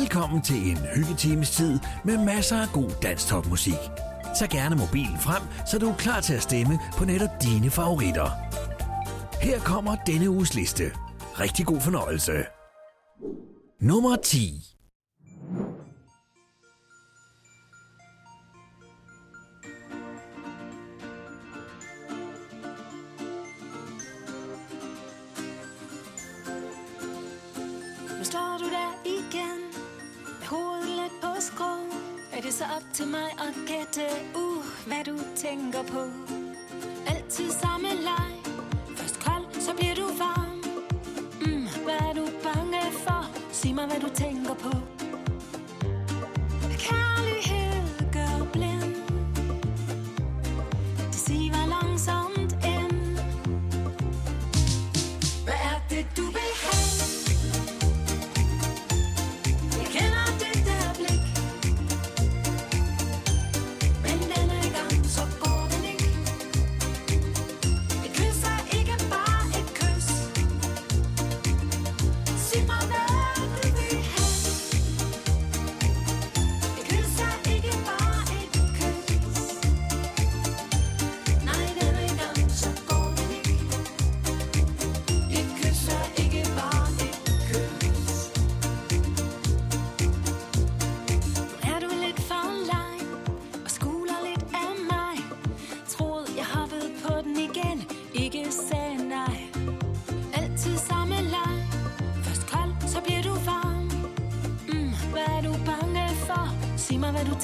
Velkommen til en hyggetimes tid med masser af god dansk topmusik. Tag gerne mobilen frem, så du er klar til at stemme på netop dine favoritter. Her kommer denne uges liste. Rigtig god fornøjelse. Nummer 10 er det så op til mig at gætte, uh, hvad du tænker på. Altid samme leg, først kold, så bliver du varm. Mm, hvad er du bange for? Sig mig, hvad du tænker på.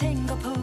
tænker på.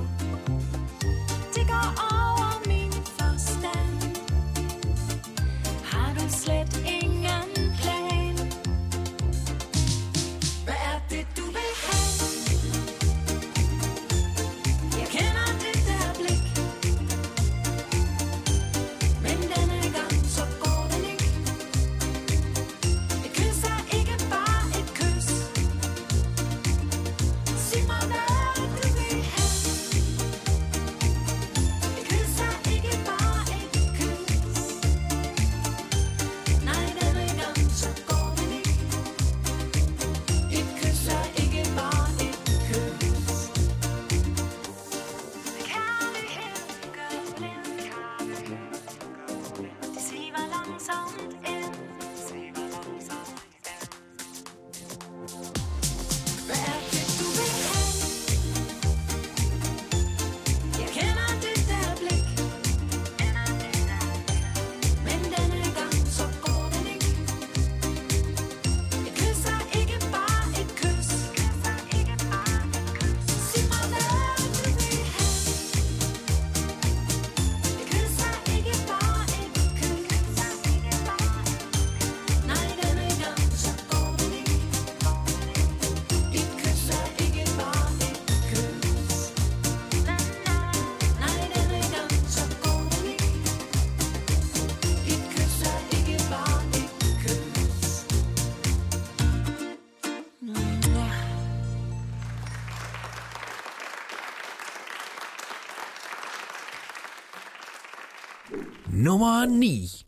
Nummer 9.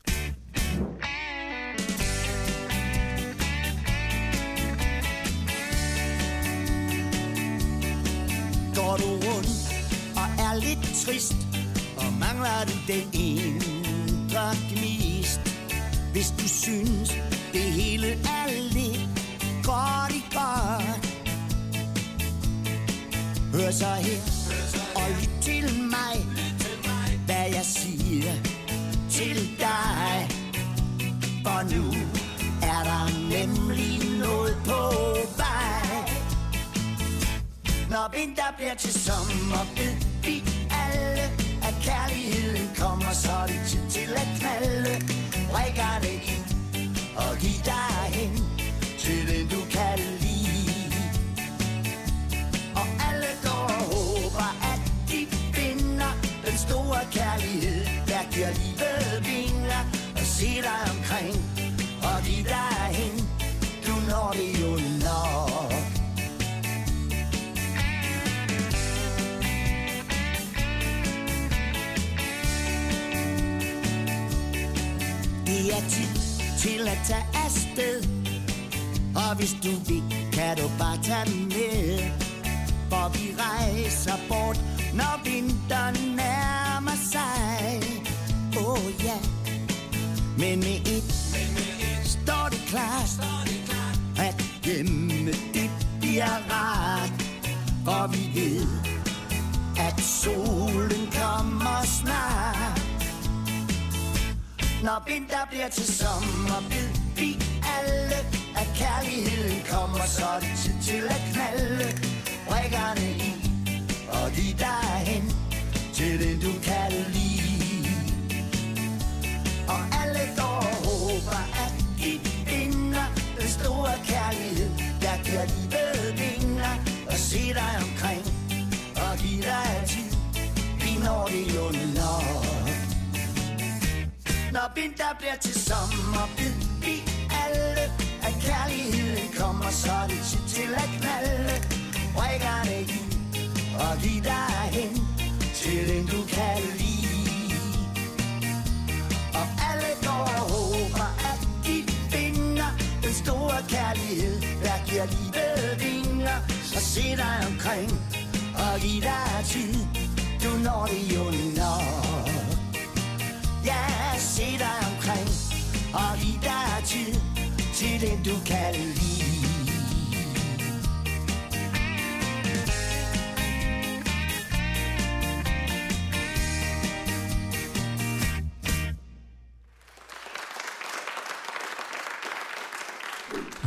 se dig omkring Og de der er hen. Du når det jo nok. Det er tid til at tage afsted Og hvis du vil, kan du bare tage den med. For vi rejser bort, når vinteren nærmer sig. Oh yeah men med et, står det klart At hjemme det bliver rart For vi ved, at solen kommer snart Når vinter bliver til sommer, ved vi alle, at kærligheden kommer, så er det tid til at knalde brækkerne i og give derhen, til den du kan lide. Og alle går og håber, at de vinder den store kærlighed, der giver livet vinger og se dig omkring og give dig tid. Vi når det jo nok. Når vinter bliver til sommer, ved vi alle, at kærligheden kommer, så er det tid til at knalde Rækkerne i og give dig hen til en du kan lide. Store kærlighed, der giver livet vinger Så se dig omkring og giv dig tid. Du når det jo nok. Ja, se dig omkring og giv dig tid til den du kan lide.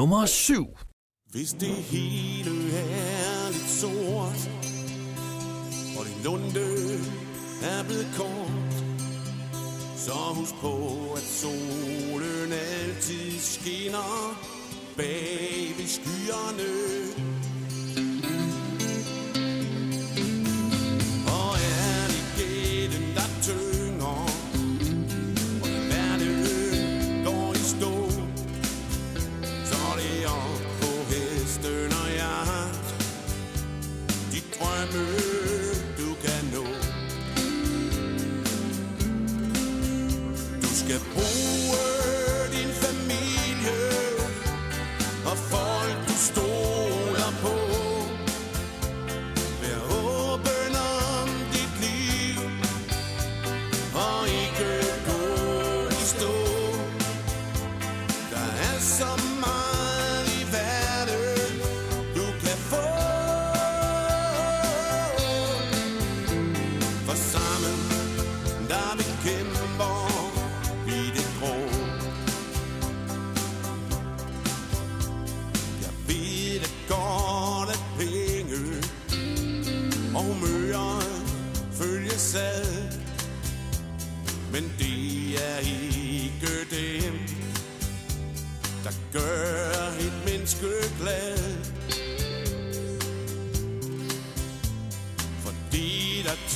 nummer 7. Hvis det hele er lidt sort, og din lunde er blevet kort, så husk på, at solen altid skinner bag ved skyerne.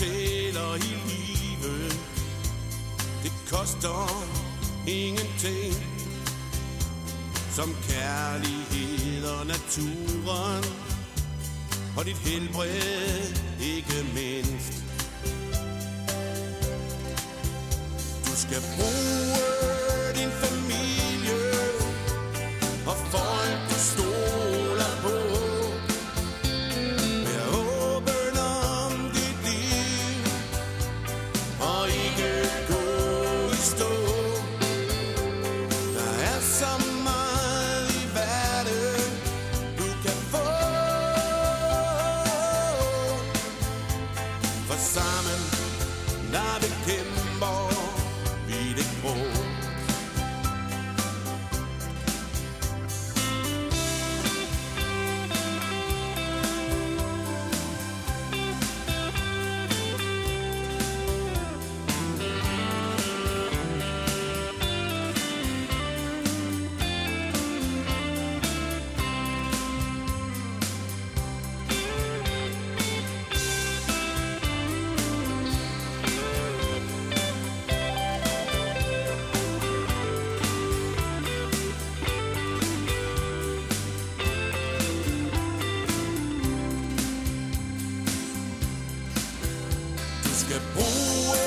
tæller i livet. Det koster ingenting. Som kærlighed og naturen. Og dit helbred ikke mindst. Du skal bruge 无畏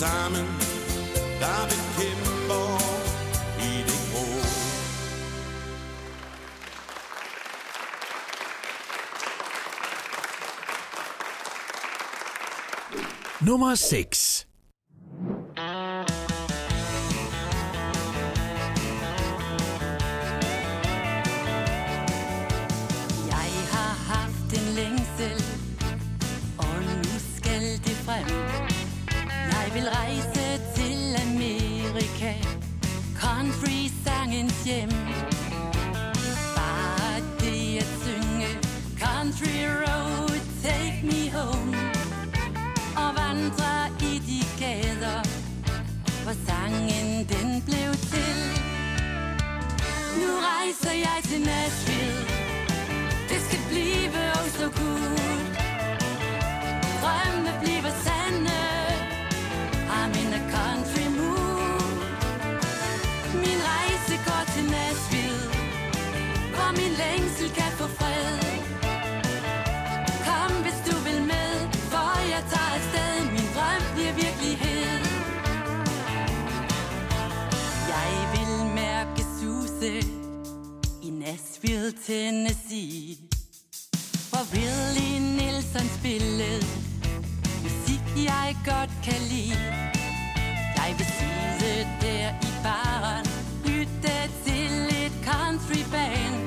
sammen, der bekæmper i det grå. Nummer 6 Nashville, Tennessee. Hvor Willie Nelson spillede Musik jeg godt kan lide. Jeg vil sidde der i baren. Lytte til et country band.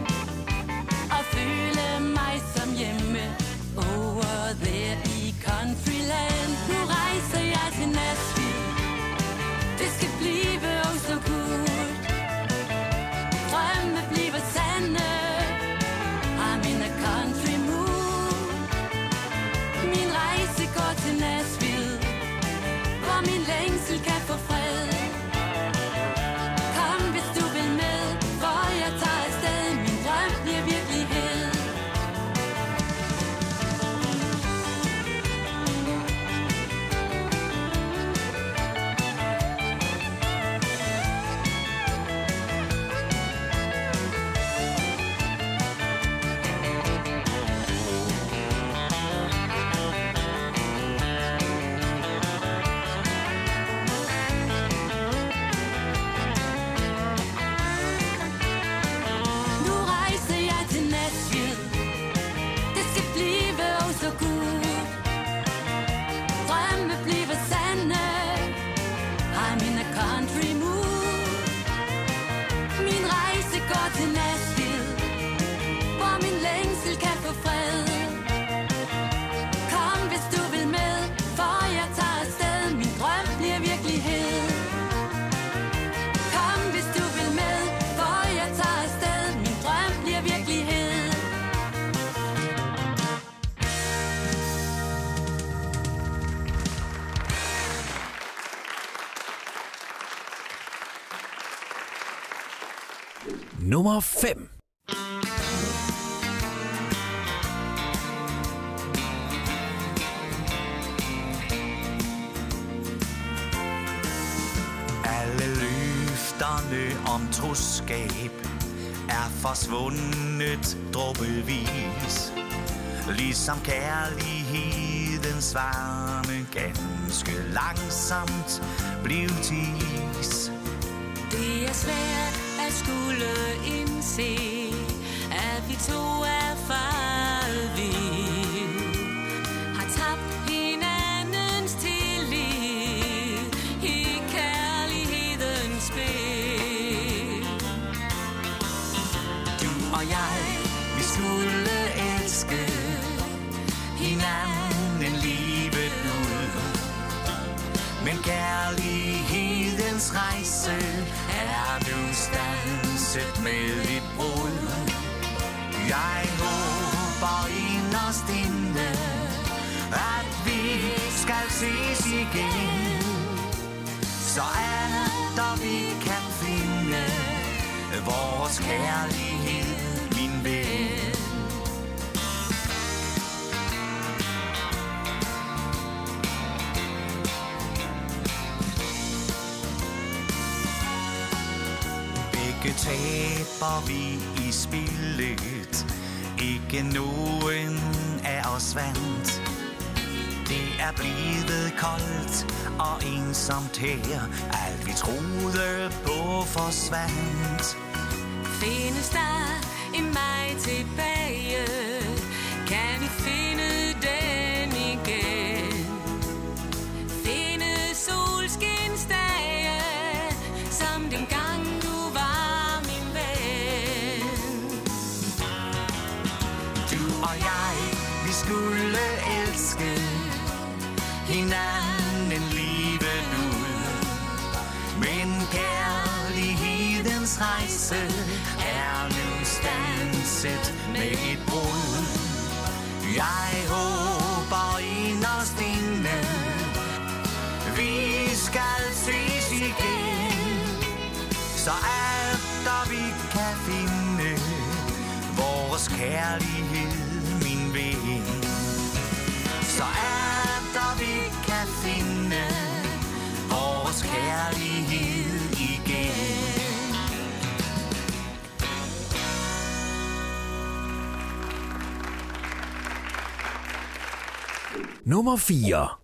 Ligesom kærlighedens varme ganske langsomt blev til is. Det er svært at skulle indse, at vi to kærlighed, min ven. Begge taber vi i spillet. Ikke nogen af os vandt. Det er blevet koldt og ensomt her. Alt vi troede på forsvandt. Findes der i mig tilbage? Kan vi finde den igen? Finde solskinsdage, som dengang du var min ven. Du og jeg, vi skulle elske hinanden livet ud. Men kærlighedens rejse sæt med et brud. Jeg håber inderst inde, vi skal ses igen. Så alt, vi kan finde, vores kærlighed Nummer 4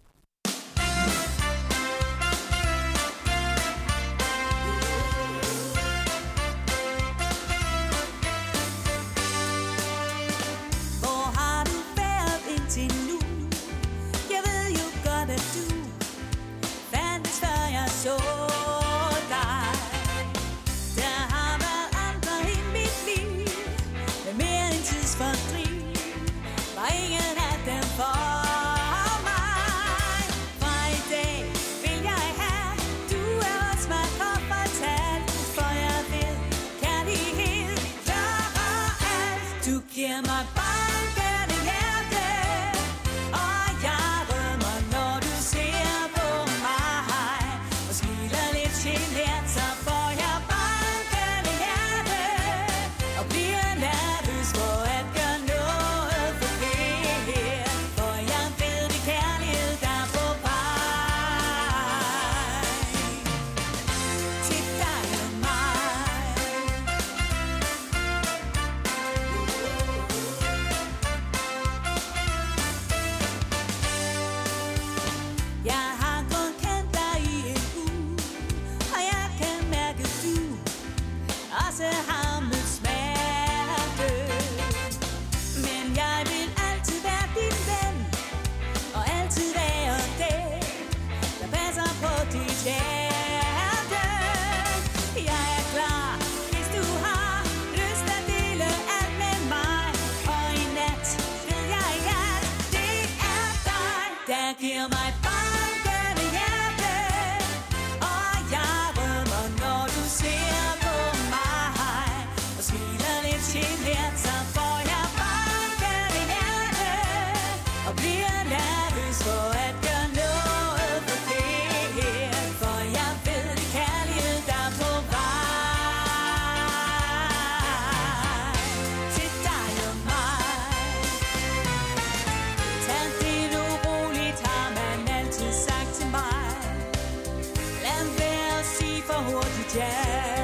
jazz.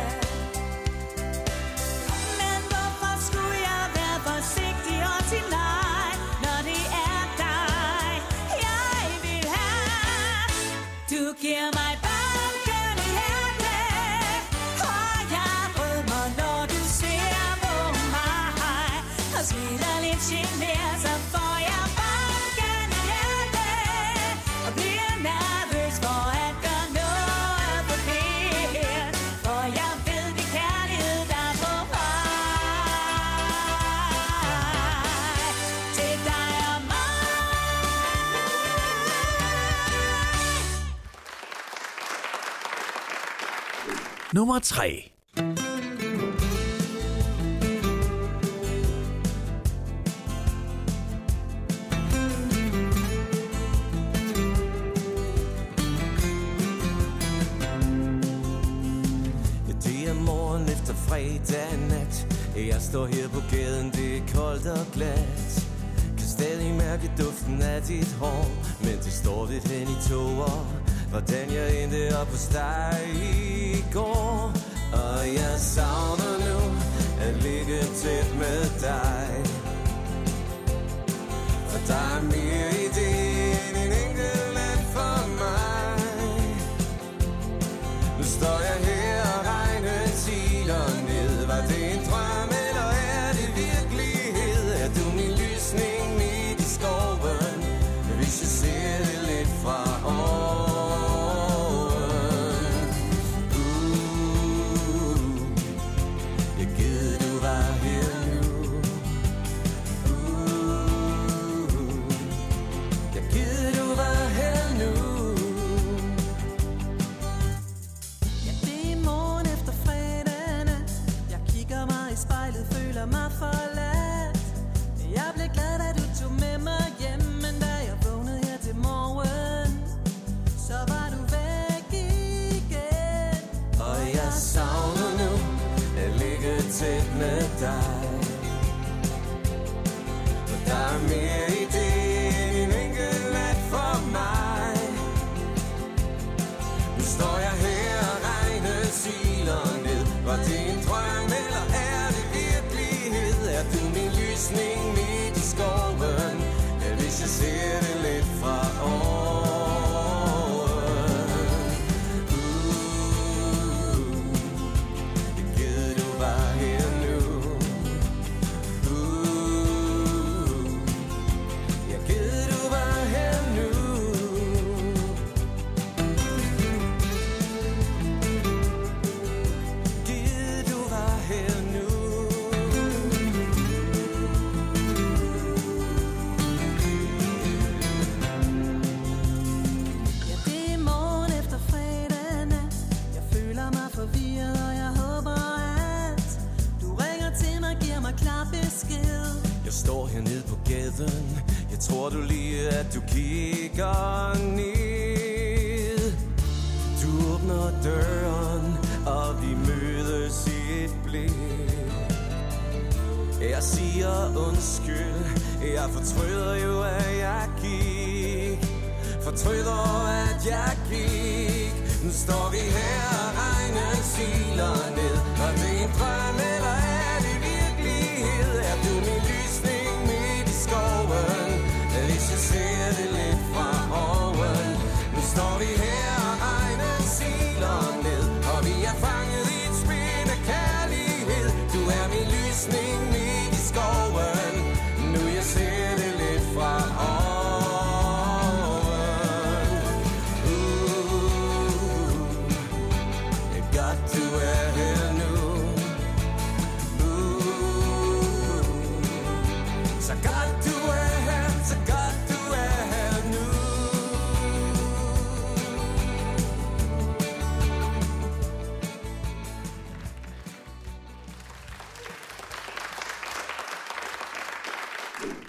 nummer 3. fredag nat. Jeg står her på gaden, det er koldt og glat. Kan stadig mærke duften af dit hår Men det står lidt hen i tårer Hvordan jeg endte op på steg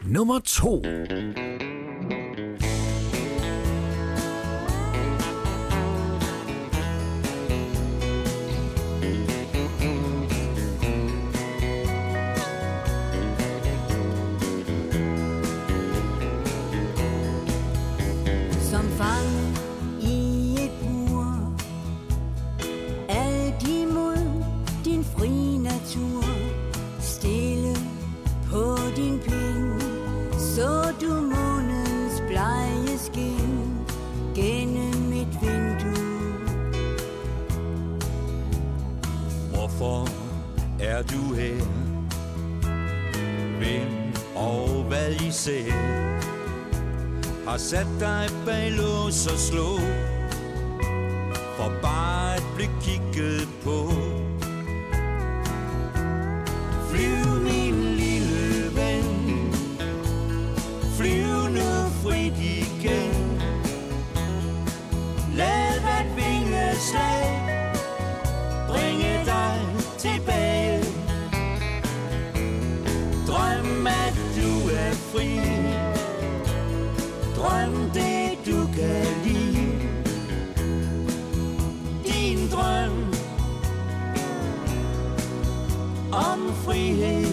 Nummer 2. dig bag lås og slå. queen.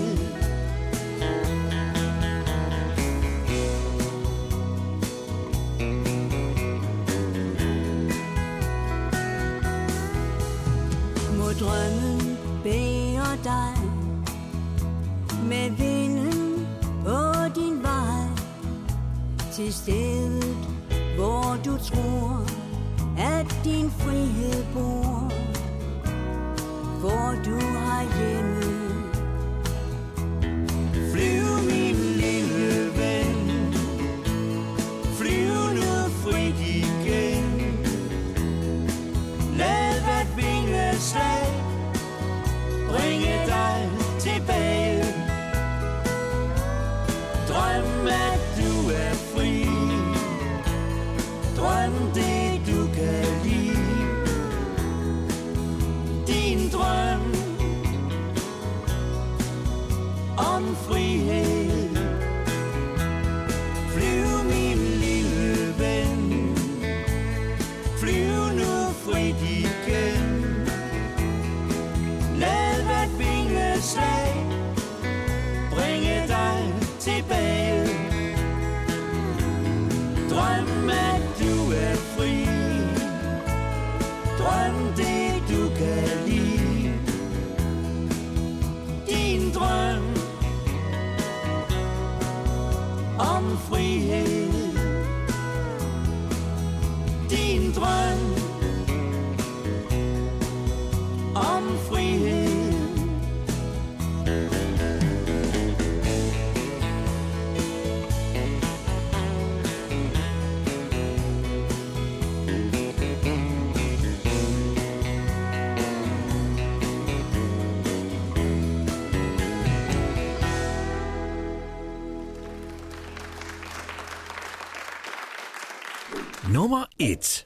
It's.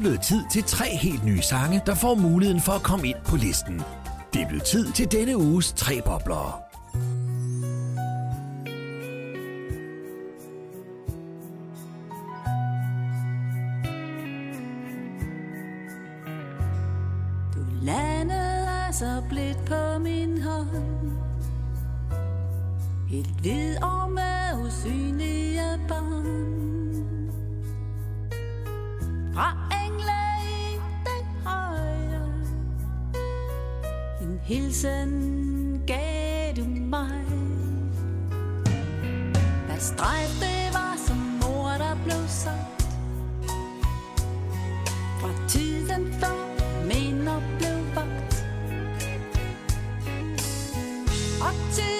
blevet tid til tre helt nye sange, der får muligheden for at komme ind på listen. Det er blevet tid til denne uges tre bobler. 어찌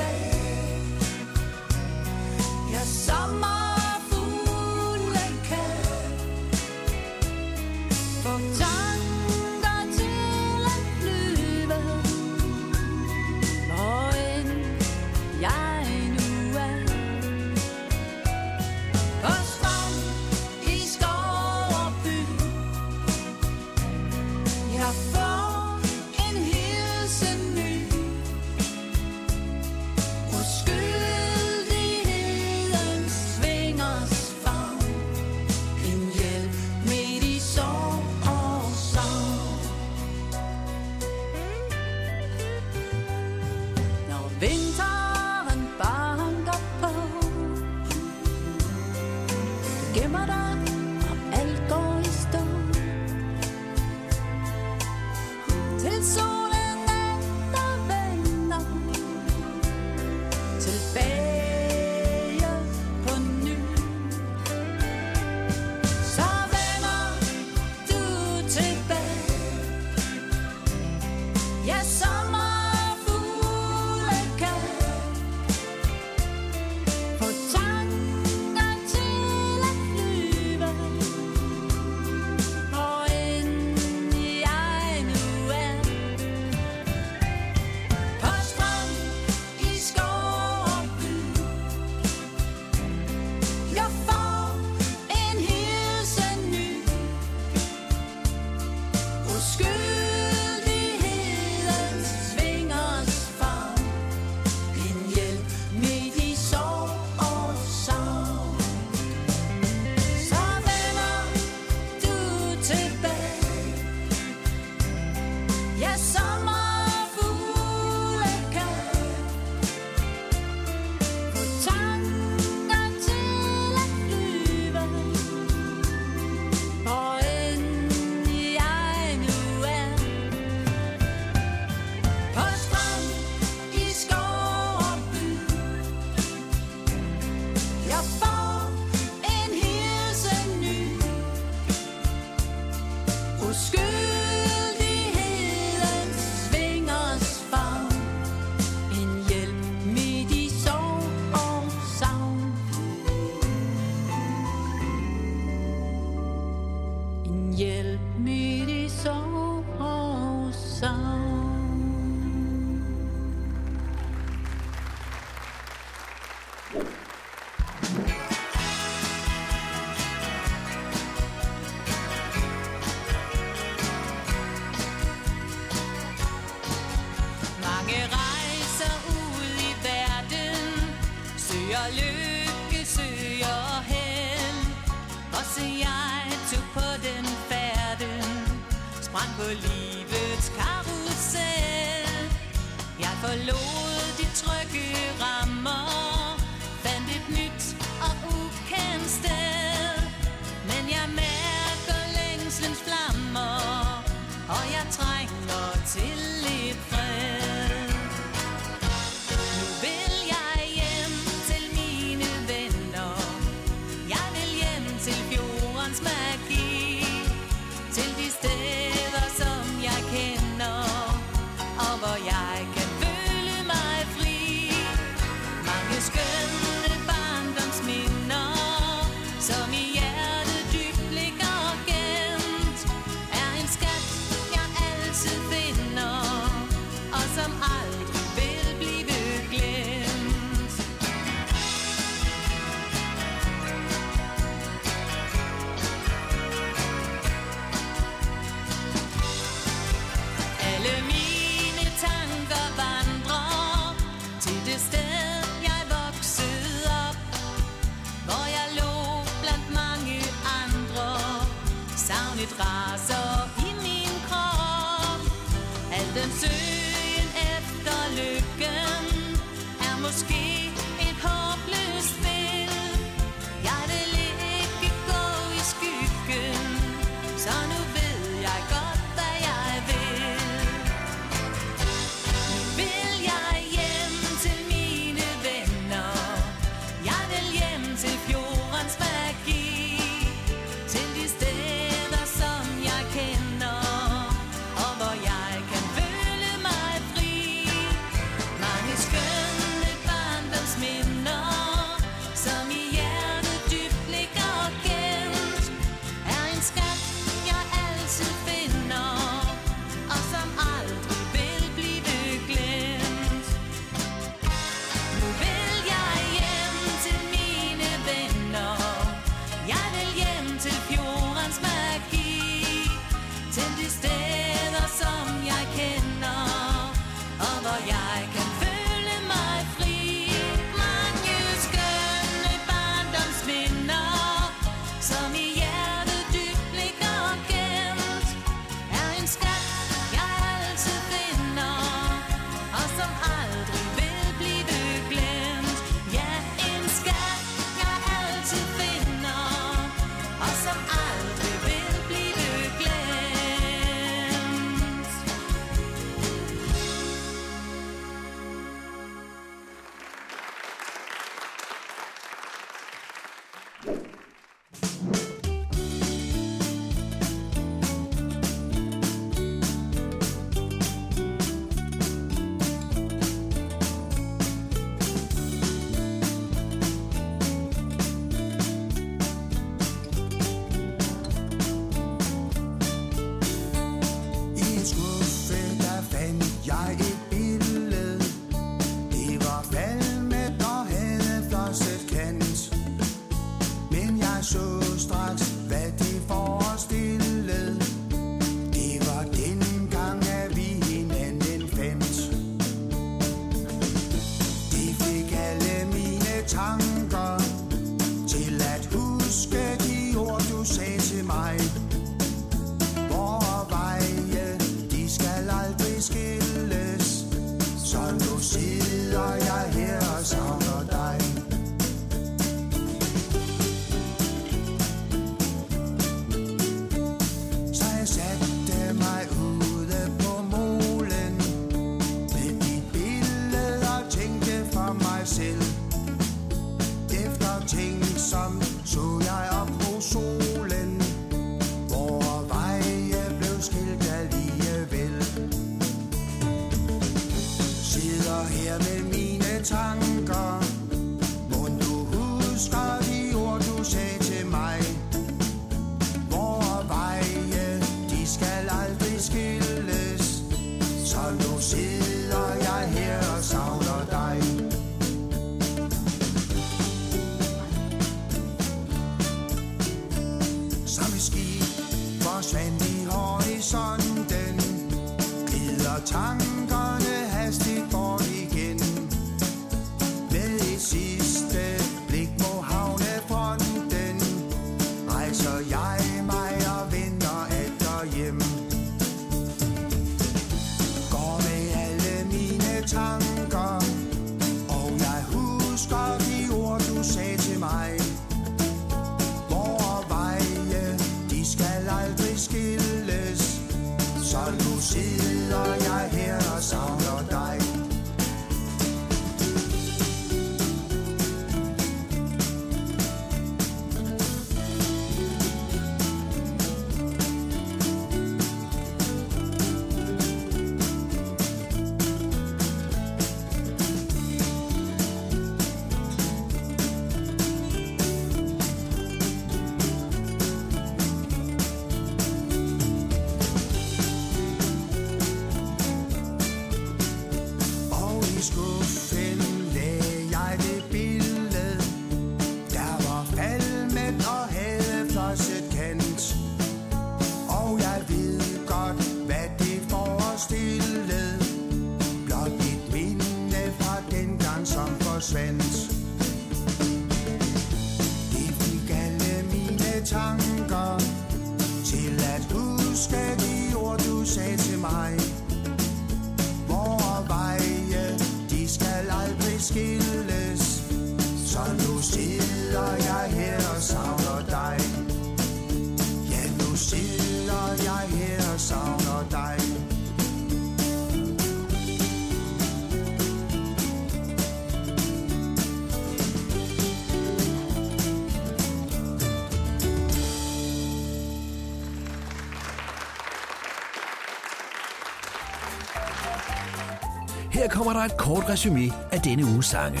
Her kommer der et kort resume af denne uges sange.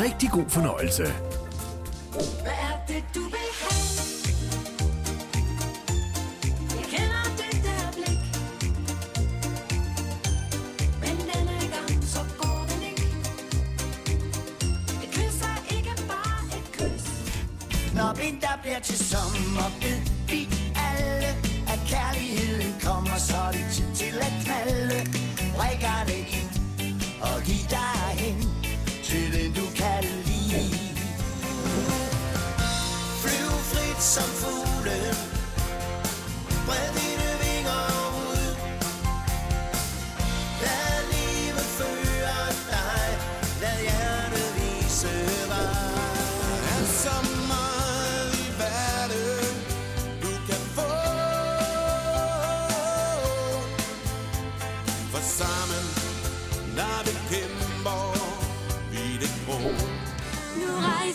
Rigtig god fornøjelse. Hvad er det, du vil have? Der Når vinter bliver til sommer, ved vi alle, at kærligheden kommer, så er det tid til at knalde. Rækker det i og giv dig hen til den du kan lide. Flyv frit som fuglen Bred dine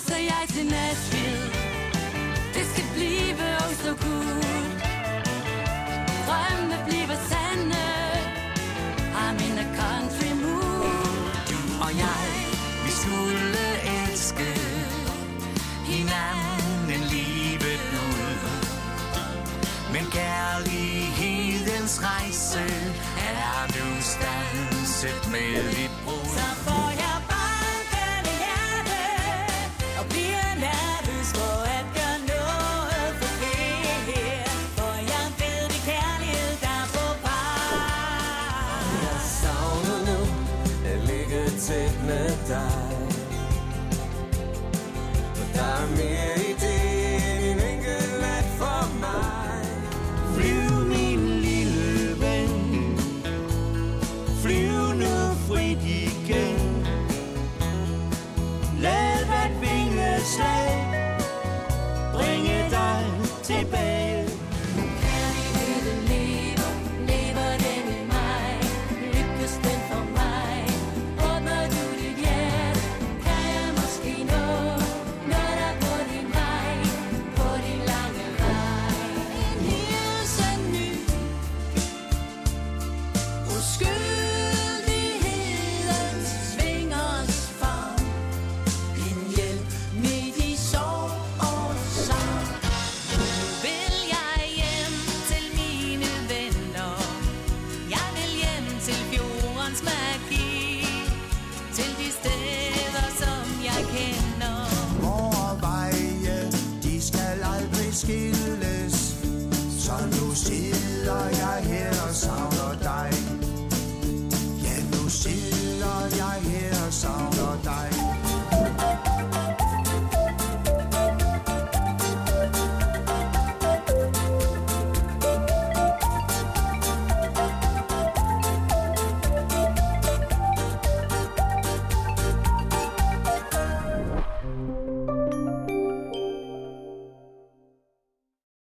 tager jeg til Nashville Det skal blive oh så good Drømme bliver sande I'm in a country mood Du og jeg, vi skulle elske hinanden livet ud. Men kærlighedens rejse er nu stanset med et brud.